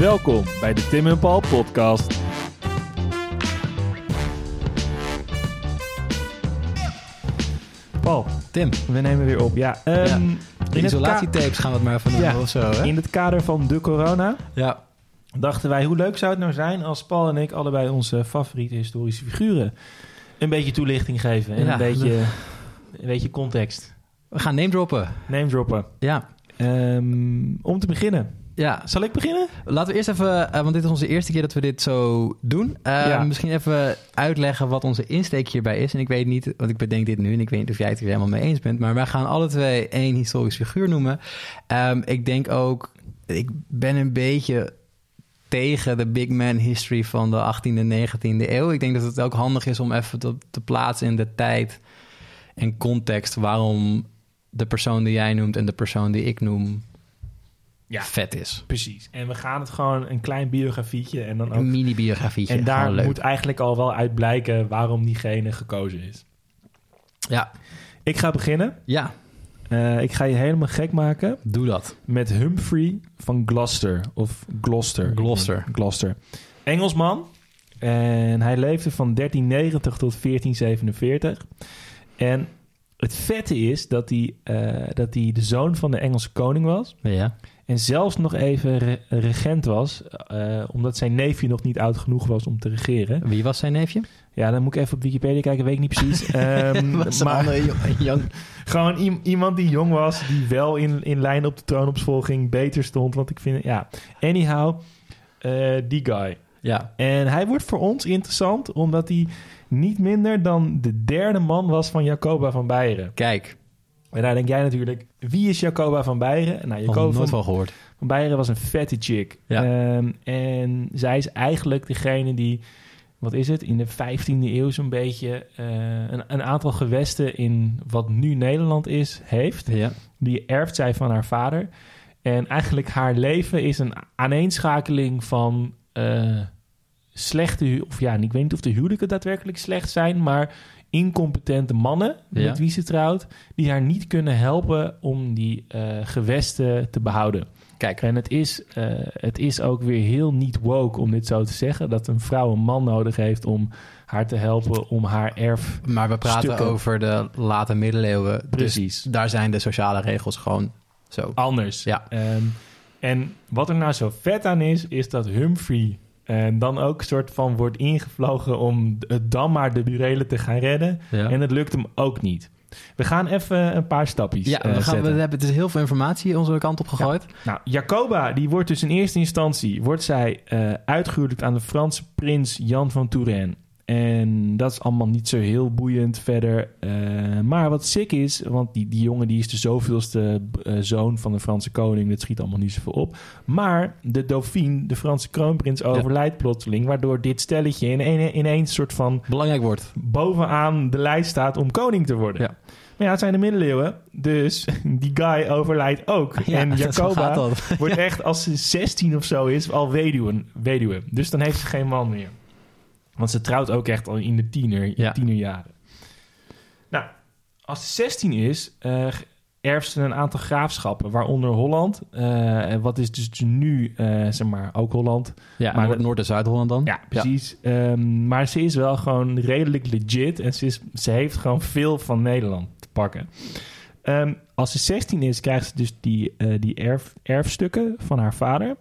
Welkom bij de Tim en Paul podcast. Paul, Tim, we nemen weer op. Ja, ehm, Ja. de het isolatietapes gaan we het maar even noemen Ja. of zo, hè? in het kader van de corona Ja. dachten wij hoe leuk zou het nou zijn als Paul en ik allebei onze favoriete historische figuren een beetje toelichting geven en Ja. een, beetje, een beetje context. We gaan name droppen. Name droppen. Ja. Ehm, om te beginnen. Ja, Zal ik beginnen? laten we eerst even, eh, want dit is onze eerste keer dat we dit zo doen. Eh, Ja. Misschien even uitleggen wat onze insteek hierbij is. En ik weet niet, want ik bedenk dit nu en ik weet niet of jij het er helemaal mee eens bent. Maar wij gaan alle twee één historisch figuur noemen. Ehm, ik denk ook, ik ben een beetje tegen de big man history van de 18e en 19e eeuw. Ik denk dat het ook handig is om even te, te plaatsen in de tijd en context waarom de persoon die jij noemt en de persoon die ik noem Ja. vet is. Precies. En we gaan het gewoon een klein biografietje en dan ook Een mini-biografietje. En daar moet eigenlijk al wel uit blijken waarom diegene gekozen is. Ja, Ik ga beginnen. ja, Eh, ik ga je helemaal gek maken doe dat. met Humphrey van Gloucester. Of Gloucester. Gloucester. Gloucester. Engelsman. En hij leefde van 1390 tot 1447. En het vette is dat hij, eh, dat hij de zoon van de Engelse koning was. Ja. En zelfs nog even re- regent was. eh, omdat zijn neefje nog niet oud genoeg was om te regeren. Wie was zijn neefje? Ja, dan moet ik even op Wikipedia kijken, weet ik niet precies. Ehm, maar jong. gewoon iemand die jong was, die wel in, in lijn op de troonopvolging beter stond. Want ik vind, ja, anyhow, eh, die guy. Ja, En hij wordt voor ons interessant, omdat hij niet minder dan de derde man was van Jacoba van Beieren. kijk. En daar denk jij natuurlijk, wie is Jacoba van Beieren? Nou, Jacoba nooit van, van gehoord. van Beieren was een vette chick. Ja. Ehm, en zij is eigenlijk degene die, wat is het, in de 15e eeuw zo'n beetje eh, een, een aantal gewesten in wat nu Nederland is, heeft. Ja. Die erft zij van haar vader. En eigenlijk haar leven is een aaneenschakeling van eh, slechte, of ja, ik weet niet of de huwelijken daadwerkelijk slecht zijn, maar incompetente mannen Ja. met wie ze trouwt, die haar niet kunnen helpen om die eh, gewesten te behouden. Kijk, En het is, eh, het is ook weer heel niet woke om dit zo te zeggen, dat een vrouw een man nodig heeft om haar te helpen om haar erf. maar we praten Stukken. over de late middeleeuwen. Precies. Dus daar zijn de sociale regels gewoon zo. anders. Ja. Ehm, en wat er nou zo vet aan is, is dat Humphrey eh, dan ook soort van wordt ingevlogen om het dan maar de burelen te gaan redden. Ja. En het lukt hem ook niet. We gaan even een paar stapjes Ja, eh, we, gaan, we hebben dus heel veel informatie onze kant op gegooid. Nou, Jacoba, die wordt dus in eerste instantie wordt zij uitgehuwelijkd aan de Franse prins Jan van Touraine. En dat is allemaal niet zo heel boeiend verder. Eh, maar wat sick is, want die, die jongen die is de zoveelste eh, zoon van de Franse koning. Dat schiet allemaal niet zoveel op. Maar de dauphine, de Franse kroonprins, overlijdt plotseling. Waardoor dit stelletje in een, ineens soort van Belangrijk wordt. bovenaan de lijst staat om koning te worden. Ja. Maar ja, het zijn de middeleeuwen. Dus die guy overlijdt ook. Ja, en Jacoba wordt echt, als ze 16 of zo is, al weduwe. weduwe. Dus dan heeft ze geen man meer. Want ze trouwt ook echt al in de tiener, in Ja. tienerjaren. Nou, als ze 16 is, eh erft ze een aantal graafschappen, waaronder Holland. eh, wat is dus nu, eh, zeg maar, ook Holland. Ja, Maar Noord, en Zuid-Holland dan? Ja, precies. Ehm, maar ze is wel gewoon redelijk legit. En ze, is, ze heeft gewoon veel van Nederland te pakken. Ehm, als ze 16 is, krijgt ze dus die, die erf, erfstukken van haar vader.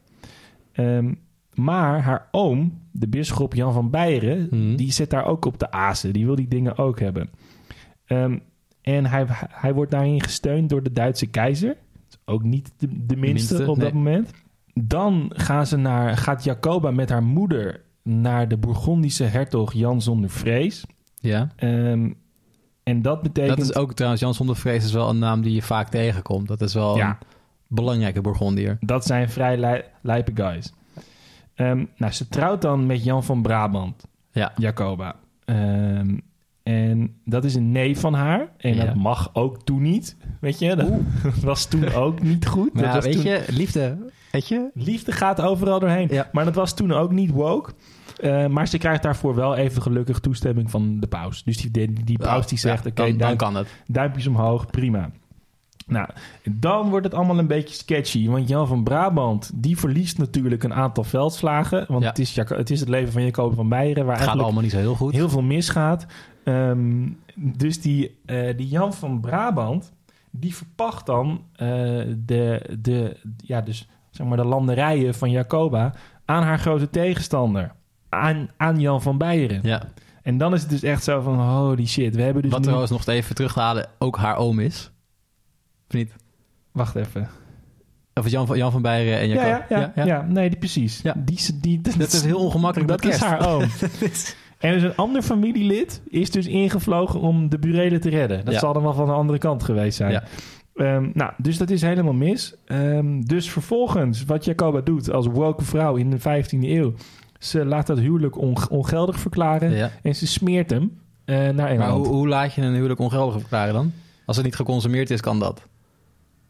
Ehm, maar haar oom, de bisschop Jan van Beieren, Mhm. die zit daar ook op de azen. Die wil die dingen ook hebben. Ehm, en hij, hij wordt daarin gesteund door de Duitse keizer. Ook niet de, de minste, minste, op dat moment. Dan gaan ze naar, gaat Jacoba met haar moeder naar de Bourgondische hertog Jan zonder vrees. Ja. Ehm, en dat betekent... Dat is ook trouwens, Jan zonder vrees is wel een naam die je vaak tegenkomt. Dat is wel Ja. een belangrijke Bourgondier. Dat zijn vrij li- lijpe guys. Ehm, nou, ze trouwt dan met Jan van Brabant, Ja. Jacoba. Ehm, en dat is een neef van haar. En Ja. dat mag ook toen niet. Weet je, dat was toen ook niet goed. Maar dat ja, was weet toen- je, liefde, weet je? Liefde gaat overal doorheen. Ja. Maar dat was toen ook niet woke. Eh, maar ze krijgt daarvoor wel even gelukkig toestemming van de paus. Dus die, die, die paus die zegt, oké, dan, dan duim- kan het. duimpjes omhoog, prima. Nou, dan wordt het allemaal een beetje sketchy. Want Jan van Brabant, die verliest natuurlijk een aantal veldslagen. Want Ja. het, is, het is het leven van Jacob van Beieren... waar Het gaat allemaal niet zo heel goed. heel veel misgaat. Ehm, dus die, eh, die Jan van Brabant, die verpacht dan eh, de, de, ja, dus, zeg maar de landerijen van Jacoba aan haar grote tegenstander. Aan, aan Jan van Beieren. Ja. En dan is het dus echt zo van, holy shit. We hebben dus Wat nu... trouwens nog even terug te halen, ook haar oom is. Of niet? Wacht even. Of Jan van, Jan van Beieren en Ja, Jacob. ja, ja, ja. nee, die, precies. Ja. Die, is- die, Dat is heel ongemakkelijk Dat is haar oom. En dus een ander familielid is dus ingevlogen om de burelen te redden. Dat Ja. zal dan wel van de andere kant geweest zijn. Ja. Ehm, nou, dus dat is helemaal mis. Ehm, dus vervolgens, wat Jacoba doet als woke vrouw in de 15e eeuw... ze laat dat huwelijk on- ongeldig verklaren Ja. en ze smeert hem eh, naar Maar Engeland. hoe, hoe laat je een huwelijk ongeldig verklaren dan? Als het niet geconsumeerd is, kan dat.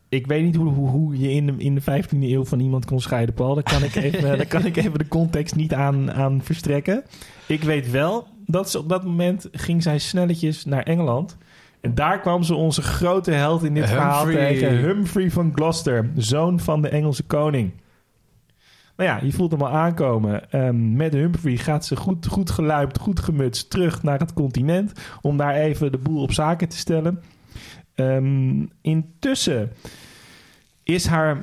Ik weet niet hoe, hoe, hoe je in de, in de 15e eeuw van iemand kon scheiden, Paul. Daar kan ik even, daar kan ik even de context niet aan, aan verstrekken. Ik weet wel dat ze op dat moment ging zij snelletjes naar Engeland. En daar kwam ze onze grote held in dit verhaal tegen. Humphrey van Gloucester, zoon van de Engelse koning. Nou ja, je voelt hem al aankomen. Ehm, met Humphrey gaat ze goed, goed geluimd, goed gemutst terug naar het continent. Om daar even de boel op zaken te stellen. Ehm, intussen is haar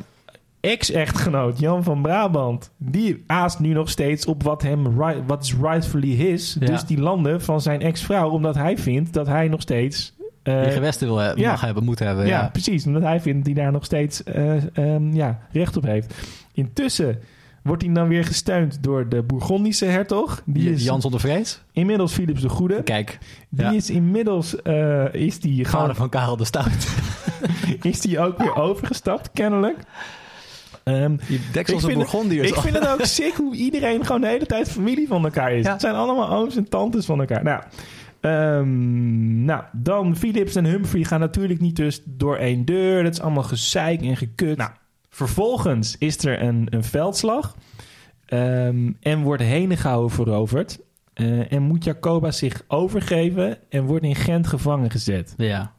ex-echtgenoot Jan van Brabant... die aast nu nog steeds op wat hem right, wat is rightfully his. Ja. Dus die landen van zijn ex-vrouw... omdat hij vindt dat hij nog steeds... eh, Die gewesten wil, he- ja. mag hebben, moet hebben. ja, Ja. precies. Omdat hij vindt dat hij daar nog steeds eh, ehm, ja, recht op heeft. Intussen wordt hij dan weer gesteund door de Bourgondische hertog. Die is Jan zonder vrees? inmiddels Philips de Goede. Kijk, Die ja. is inmiddels is die vader van Karel de Stout. is die ook weer overgestapt, kennelijk. Ehm, Die deksels Ik vind ik vind het ook sick hoe iedereen gewoon de hele tijd familie van elkaar is. Ja. Het zijn allemaal ooms en tantes van elkaar. Nou, ehm, nou, dan Philips en Humphrey gaan natuurlijk niet dus door één deur. Dat is allemaal gezeik en gekut. Nou, vervolgens is er een, een veldslag. ehm, en wordt Henegouwen veroverd. Eh, en moet Jacoba zich overgeven en wordt in Gent gevangen gezet. Ja.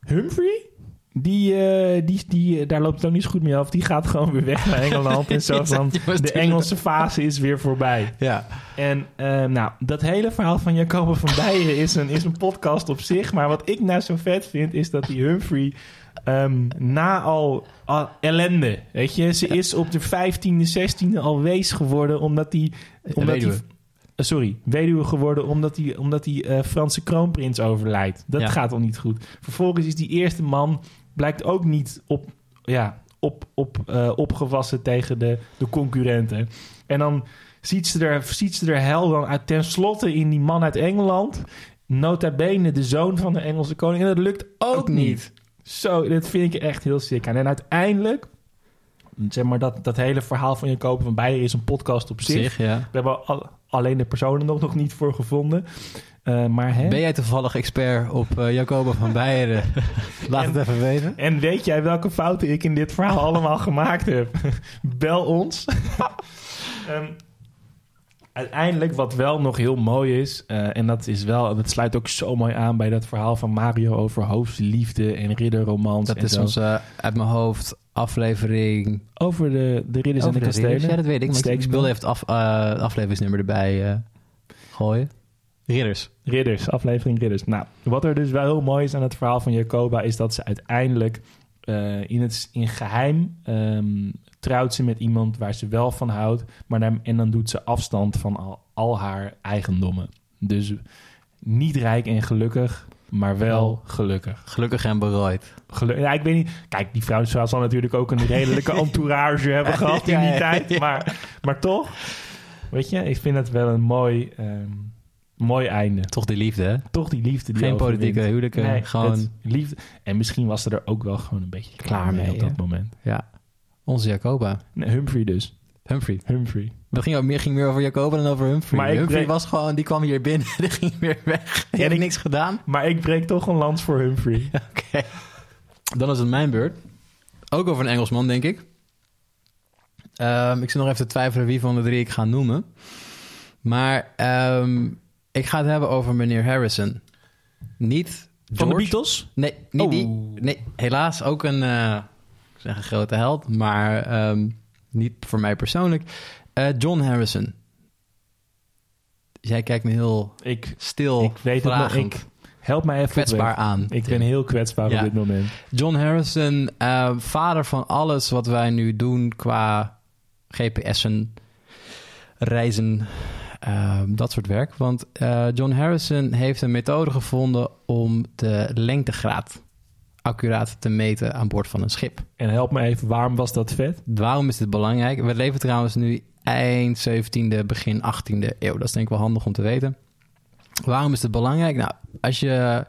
Humphrey, die, eh, die, die, daar loopt het ook niet zo goed mee af. Die gaat gewoon weer weg naar Engeland. En zo van, de Engelse fase is weer voorbij. Ja. En eh, nou, dat hele verhaal van Jacoba van Beieren is een, is een podcast op zich. Maar wat ik nou zo vet vind, is dat die Humphrey... ehm, na al, al ellende, weet je... Ze is op de 15e, 16e al wees geworden... omdat die... Omdat die Weduwe. eh, sorry, weduwe geworden omdat die, omdat die eh, Franse kroonprins overlijdt. Dat Ja. gaat al niet goed. Vervolgens is die eerste man, blijkt ook niet op, ja, op, op, eh, opgewassen tegen de, de concurrenten. En dan ziet ze er, ziet ze er hel dan uit, tenslotte in die man uit Engeland. Nota bene de zoon van de Engelse koning. En dat lukt ook, Ook niet. niet. Zo, dat vind ik echt heel sick aan. En uiteindelijk, zeg maar, dat, dat hele verhaal van Jacob van Beieren is een podcast op zich. zich, ja. We hebben al- alleen de personen nog, nog niet voor gevonden. Eh, maar hè? Ben jij toevallig expert op eh Jacoba van Beieren? Laat het even weten. En weet jij welke fouten ik in dit verhaal allemaal gemaakt heb? Bel ons. Ehm, uiteindelijk, wat wel nog heel mooi is, eh, en dat is wel, dat sluit ook zo mooi aan bij dat verhaal van Mario over hoofdliefde en ridderromans. Dat en is zo. onze, eh, uit mijn hoofd, aflevering... Over de, de ridders over en de de ridders. kastelen. Ja, dat weet ik. Maar ik wilde even het af, eh, afleveringsnummer erbij eh, gooien. Ridders. Ridders, aflevering Ridders. Nou, wat er dus wel heel mooi is aan het verhaal van Jacoba... is dat ze uiteindelijk eh, in, het, in geheim ehm, trouwt ze met iemand waar ze wel van houdt... Maar dan, en dan doet ze afstand van al, al haar eigendommen. Dus niet rijk en gelukkig, maar wel gelukkig. Gelukkig en berooid. Gelu- ja, ik weet niet. Kijk, die vrouw zal natuurlijk ook een redelijke entourage hebben gehad in die tijd. Maar, maar toch, weet je, ik vind het wel een mooi, ehm, mooi einde. Toch die liefde, hè? Toch die liefde die Geen politieke huwelijken. Nee, gewoon, liefde. En misschien was ze er ook wel gewoon een beetje klaar, mee, op dat moment. ja. Onze Jacoba. Nee, Humphrey dus. Humphrey. Humphrey. Het ging, ook meer, ging meer over Jacoba dan over Humphrey. Maar Humphrey breek- was gewoon, die kwam hier binnen en die ging weer weg. Die had ik- niks gedaan. Maar ik breek toch een lans voor Humphrey. Oké. Dan is het mijn beurt. Ook over een Engelsman, denk ik. Ehm, ik zit nog even te twijfelen wie van de drie ik ga noemen. Maar ehm, ik ga het hebben over meneer Harrison. Niet Van de. Beatles? Nee, niet Oh. die. Nee, helaas ook een, eh, ik zeg een grote held, maar ehm, niet voor mij persoonlijk. Eh, John Harrison. Jij kijkt me heel Ik, stil, ik weet het nog. Ik, help mij even kwetsbaar aan. Ik Tim. ben heel kwetsbaar Ja. op dit moment. John Harrison, eh, vader van alles wat wij nu doen qua GPS'en, reizen, eh, dat soort werk. Want eh, John Harrison heeft een methode gevonden om de lengtegraad accuraat te meten aan boord van een schip. En help me even, waarom was dat vet? Waarom is dit belangrijk? We leven trouwens nu eind 17e, begin 18e eeuw. Dat is denk ik wel handig om te weten. Waarom is dit belangrijk? Nou, als je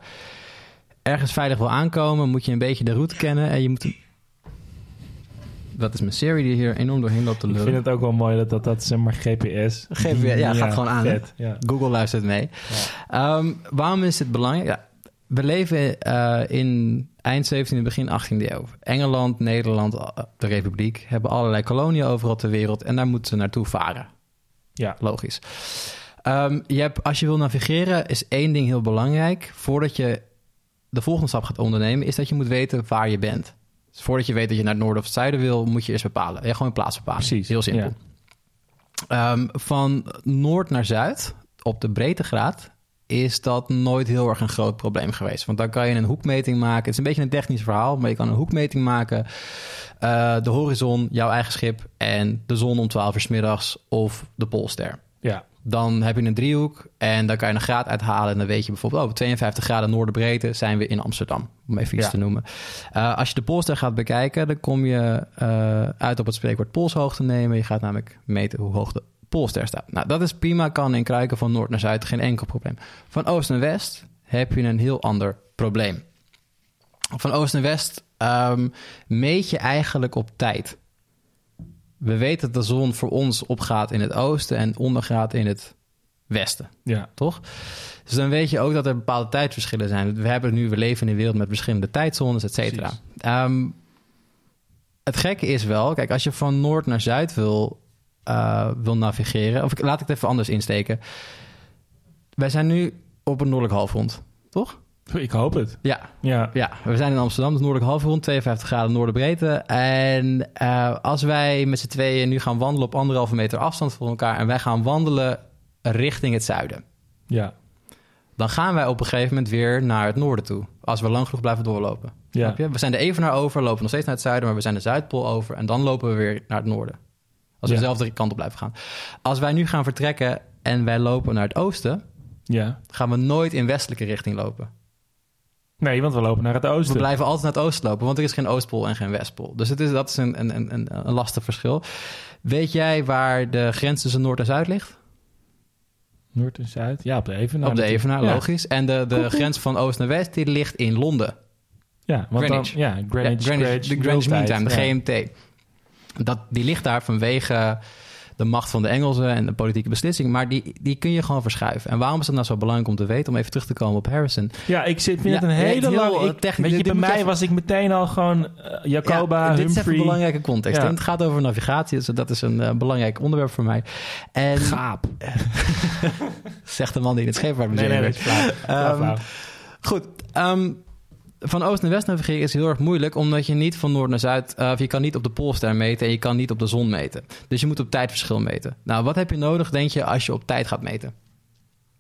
ergens veilig wil aankomen, moet je een beetje de route kennen en je moet. Dat is mijn Siri die hier enorm doorheen loopt te Ik lullen. vind het ook wel mooi dat dat, dat zeg maar GPS... GPS, ja, gaat gewoon aan? Vet, ja. Google luistert mee. Ehm, waarom is dit belangrijk? Ja, we leven eh, in eind 17e, begin 18e eeuw. Engeland, Nederland, eh, de Republiek hebben allerlei koloniën overal ter wereld en daar moeten ze naartoe varen. Ja. Logisch. Ehm, je hebt, als je wil navigeren, is één ding heel belangrijk. Voordat je de volgende stap gaat ondernemen, is dat je moet weten waar je bent. Dus voordat je weet dat je naar het noorden of het zuiden wil, moet je eerst bepalen. Ja, gewoon een plaats bepalen. Precies, Heel simpel. Ehm, van noord naar zuid, op de breedtegraad, is dat nooit heel erg een groot probleem geweest. Want dan kan je een hoekmeting maken. Het is een beetje een technisch verhaal, maar je kan een hoekmeting maken. Eh, de horizon, jouw eigen schip en de zon om 12 uur 's middags of de Poolster. Ja. Dan heb je een driehoek en dan kan je een graad uithalen. En dan weet je bijvoorbeeld, oh, 52 graden noorderbreedte zijn we in Amsterdam. Om even iets Ja. te noemen. Eh, als je de Poolster gaat bekijken, dan kom je eh, uit op het spreekwoord Poolshoogte nemen. Je gaat namelijk meten hoe hoog de Poolster staat. Nou, dat is prima, kan in kruiken van noord naar zuid, geen enkel probleem. Van oost naar west heb je een heel ander probleem. Van oost naar west ehm, meet je eigenlijk op tijd. We weten dat de zon voor ons opgaat in het oosten en ondergaat in het westen, Ja. toch? Dus dan weet je ook dat er bepaalde tijdverschillen zijn. We hebben nu, we leven in een wereld met verschillende tijdzones, et cetera. Ehm, het gekke is wel, kijk, als je van noord naar zuid wil, eh, wil navigeren, of ik, laat ik het even anders insteken. Wij zijn nu op een noordelijk halfrond, toch? Ik hoop het. Ja, Ja. ja, we zijn in Amsterdam, dus noordelijk halfrond, 52 graden noorderbreedte. En eh, als wij met z'n tweeën nu gaan wandelen op anderhalve meter afstand van elkaar... en wij gaan wandelen richting het zuiden... Ja. dan gaan wij op een gegeven moment weer naar het noorden toe. Als we lang genoeg blijven doorlopen. Ja. We zijn de Evenaar over, lopen nog steeds naar het zuiden... maar we zijn de Zuidpool over en dan lopen we weer naar het noorden. Als we Ja. dezelfde kant op blijven gaan. Als wij nu gaan vertrekken en wij lopen naar het oosten... Ja. gaan we nooit in westelijke richting lopen. Nee, want we lopen naar het We oosten. blijven altijd naar het oosten lopen, want er is geen Oostpool en geen Westpool. Dus het is, dat is een, een, een, een, lastig verschil. Weet jij waar de grens tussen Noord en Zuid ligt? Noord en Zuid. Ja, op de Evenaar. Op de. Evenaar, Ja. logisch. En de, de grens van Oost naar West die ligt in Londen. Ja, want Greenwich. dan... Ja, Greenwich. Ja, Greenwich, de Greenwich Mean Time, de. GMT. Dat, die ligt daar vanwege de macht van de Engelsen en de politieke beslissing. Maar die, die kun je gewoon verschuiven. En waarom is het nou zo belangrijk om te weten? Om even terug te komen op Harrison. Ja, ik zit, Ja, het een hele lange... weet je, bij mij even- was ik meteen al gewoon eh, Jacoba, Ja, dit is een belangrijke context. Ja. En het gaat over navigatie, dus dat is een eh, belangrijk onderwerp voor mij. En Gaap. zegt de man die in het Nee, scheepvaartmuseum nee, dat Ehm. Goed, ehm, van oost naar west navigeren is heel erg moeilijk, omdat je niet van noord naar zuid, of je kan niet op de poolster meten en je kan niet op de zon meten. Dus je moet op tijdverschil meten. Nou, wat heb je nodig, denk je, als je op tijd gaat meten?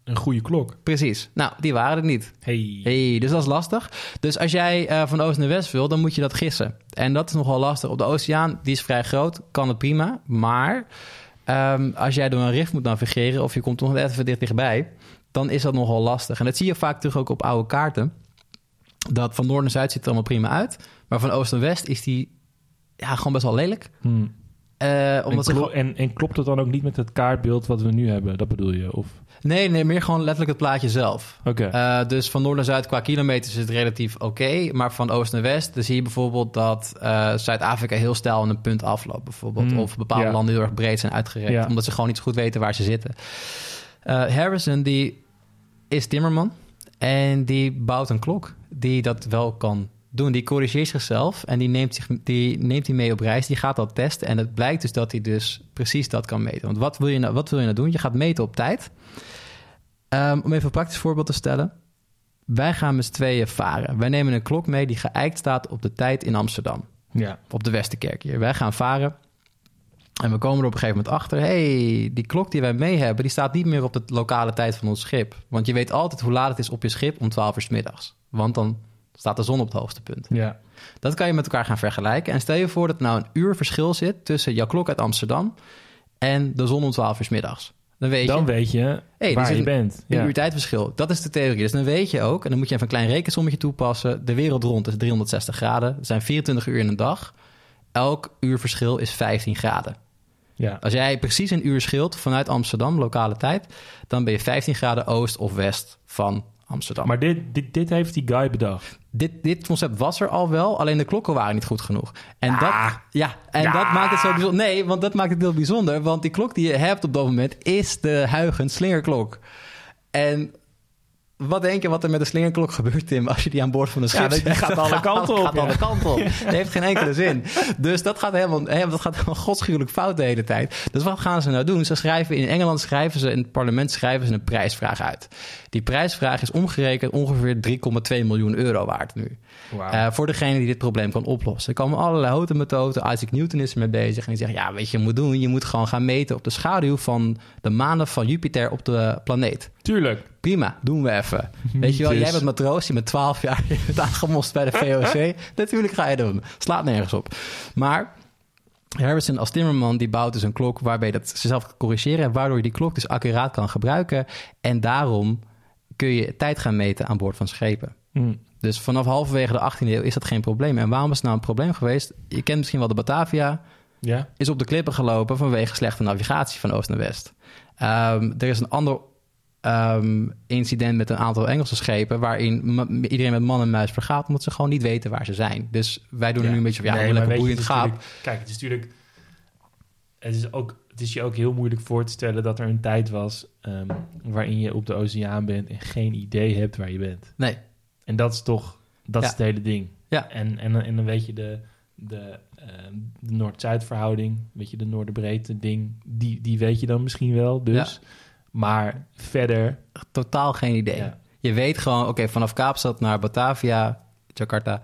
Een goede klok. Precies. Nou, die waren er niet. Hey. Hey, dus dat is lastig. Dus als jij eh, van oost naar west wil, dan moet je dat gissen. En dat is nogal lastig. Op de oceaan, die is vrij groot, kan het prima. Maar ehm, als jij door een rift moet navigeren of je komt nog even dicht dichtbij, dan is dat nogal lastig. En dat zie je vaak terug ook op oude kaarten. Dat van noord naar zuid ziet het allemaal prima uit. Maar van oost naar west is die ja, gewoon best wel lelijk. Hmm. Eh, En, omdat ze klo- gewoon- en, en klopt het dan ook niet met het kaartbeeld wat we nu hebben? Dat bedoel je? Of... Nee, nee, meer gewoon letterlijk het plaatje zelf. Oké. Eh, dus van noord naar zuid qua kilometers is het relatief oké. maar van oost naar west, dan zie je bijvoorbeeld dat eh, Zuid-Afrika heel stijl aan een punt afloopt. Bijvoorbeeld. Hmm, Of bepaalde landen heel erg breed zijn uitgerekt. Omdat ze gewoon niet zo goed weten waar ze zitten. Harrison, die is timmerman. En die bouwt een klok die dat wel kan doen. Die corrigeert zichzelf en die neemt, zich, die neemt hij mee op reis. Die gaat dat testen en het blijkt dus dat hij dus precies dat kan meten. Want wat wil je nou, wat wil je nou doen? Je gaat meten op tijd. Ehm, om even een praktisch voorbeeld te stellen. wij gaan met z'n tweeën varen. Wij nemen een klok mee die geëikt staat op de tijd in Amsterdam. Ja. Op de Westerkerk hier. Wij gaan varen. En we komen er op een gegeven moment achter... hey, die klok die wij mee hebben... die staat niet meer op de lokale tijd van ons schip. Want je weet altijd hoe laat het is op je schip om 12 uur 's middags. Want dan staat de zon op het hoogste punt. Ja. Dat kan je met elkaar gaan vergelijken. En stel je voor dat er nou een uur verschil zit... tussen jouw klok uit Amsterdam... en de zon om 12 uur 's middags. Dan weet Dan je... weet je Hey, waar er je bent. Een Ja. uur tijdverschil. Dat is de theorie. Dus dan weet je ook, en dan moet je even een klein rekensommetje toepassen. De wereld rond is 360 graden. Er zijn 24 uur in een dag. Elk uur verschil is 15 graden. Ja. Als jij precies een uur scheelt vanuit Amsterdam, lokale tijd, dan ben je 15 graden oost of west van Amsterdam. Maar dit, dit, dit heeft die guy bedacht. dit, dit concept was er al wel, alleen de klokken waren niet goed genoeg. En, dat, ja, en Ja. dat maakt het zo bijzonder. Nee, want dat maakt het heel bijzonder. Want die klok die je hebt op dat moment is de Huygens slingerklok. En wat denk je wat er met de slingerklok gebeurt, Tim, als je die aan boord van een schip Ja, die gaat alle kanten op, gaat ja. alle kanten op. Dat heeft geen enkele zin. Dus dat gaat helemaal, dat gaat helemaal godschuwelijk fout de hele tijd. Dus wat gaan ze nou doen? Ze schrijven in Engeland schrijven ze in het parlement schrijven ze een prijsvraag uit. Die prijsvraag is omgerekend ongeveer 3,2 miljoen euro waard nu. Wauw. Eh, voor degene die dit probleem kan oplossen. Er komen allerlei houten methoden. Isaac Newton is ermee bezig. En die zegt, ja, weet je, je moet doen. Je moet gewoon gaan meten op de schaduw van de maanden van Jupiter op de planeet. Tuurlijk. Prima, doen we even. Weet je wel, jij bent matroos, je bent 12 jaar je bent aangemost bij de VOC. Natuurlijk ga je dat doen. Slaat nergens op. Maar Harrison als timmerman die bouwt dus een klok waarbij dat zichzelf kan corrigeren, waardoor je die klok dus accuraat kan gebruiken. En daarom kun je tijd gaan meten aan boord van schepen. Hm. Dus vanaf halverwege de 18e eeuw is dat geen probleem. En waarom is het nou een probleem geweest? Je kent misschien wel de Batavia. Ja. Is op de klippen gelopen vanwege slechte navigatie van oost naar west. Ehm, er is een ander ehm, incident met een aantal Engelse schepen... waarin iedereen met man en muis vergaat... omdat ze gewoon niet weten waar ze zijn. Dus wij doen er nu een beetje van... ja, Nee, lekker boeiend gaap. Kijk, het is natuurlijk... Het is, ook, het is je ook heel moeilijk voor te stellen dat er een tijd was... ehm, waarin je op de oceaan bent en geen idee hebt waar je bent. Nee, En dat is toch... Dat Ja. is het hele ding. Ja. En, en, en dan weet je de, de, ehm, de Noord-Zuid verhouding... weet je, de Noorderbreedte ding... Die, die weet je dan misschien wel, dus... Maar verder... totaal geen idee. Ja. Je weet gewoon, oké, vanaf Kaapstad naar Batavia, Jakarta...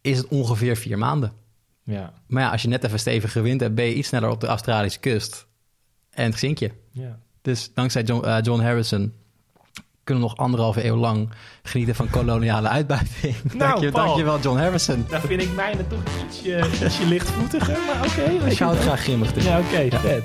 is het ongeveer vier maanden. Ja. Maar ja, als je net even stevige wind hebt... ben je iets sneller op de Australische kust. En zink je. ja. Dus dankzij John, eh, John Harrison kunnen we nog anderhalve eeuw lang genieten van koloniale uitbuiting. Dank je, Paul. dankjewel, John Harrison. Nou vind ik mijne toch ietsje, ietsje lichtvoetiger, maar oké. Ik hou het graag grimmig. Dus. Ja, oké, vet.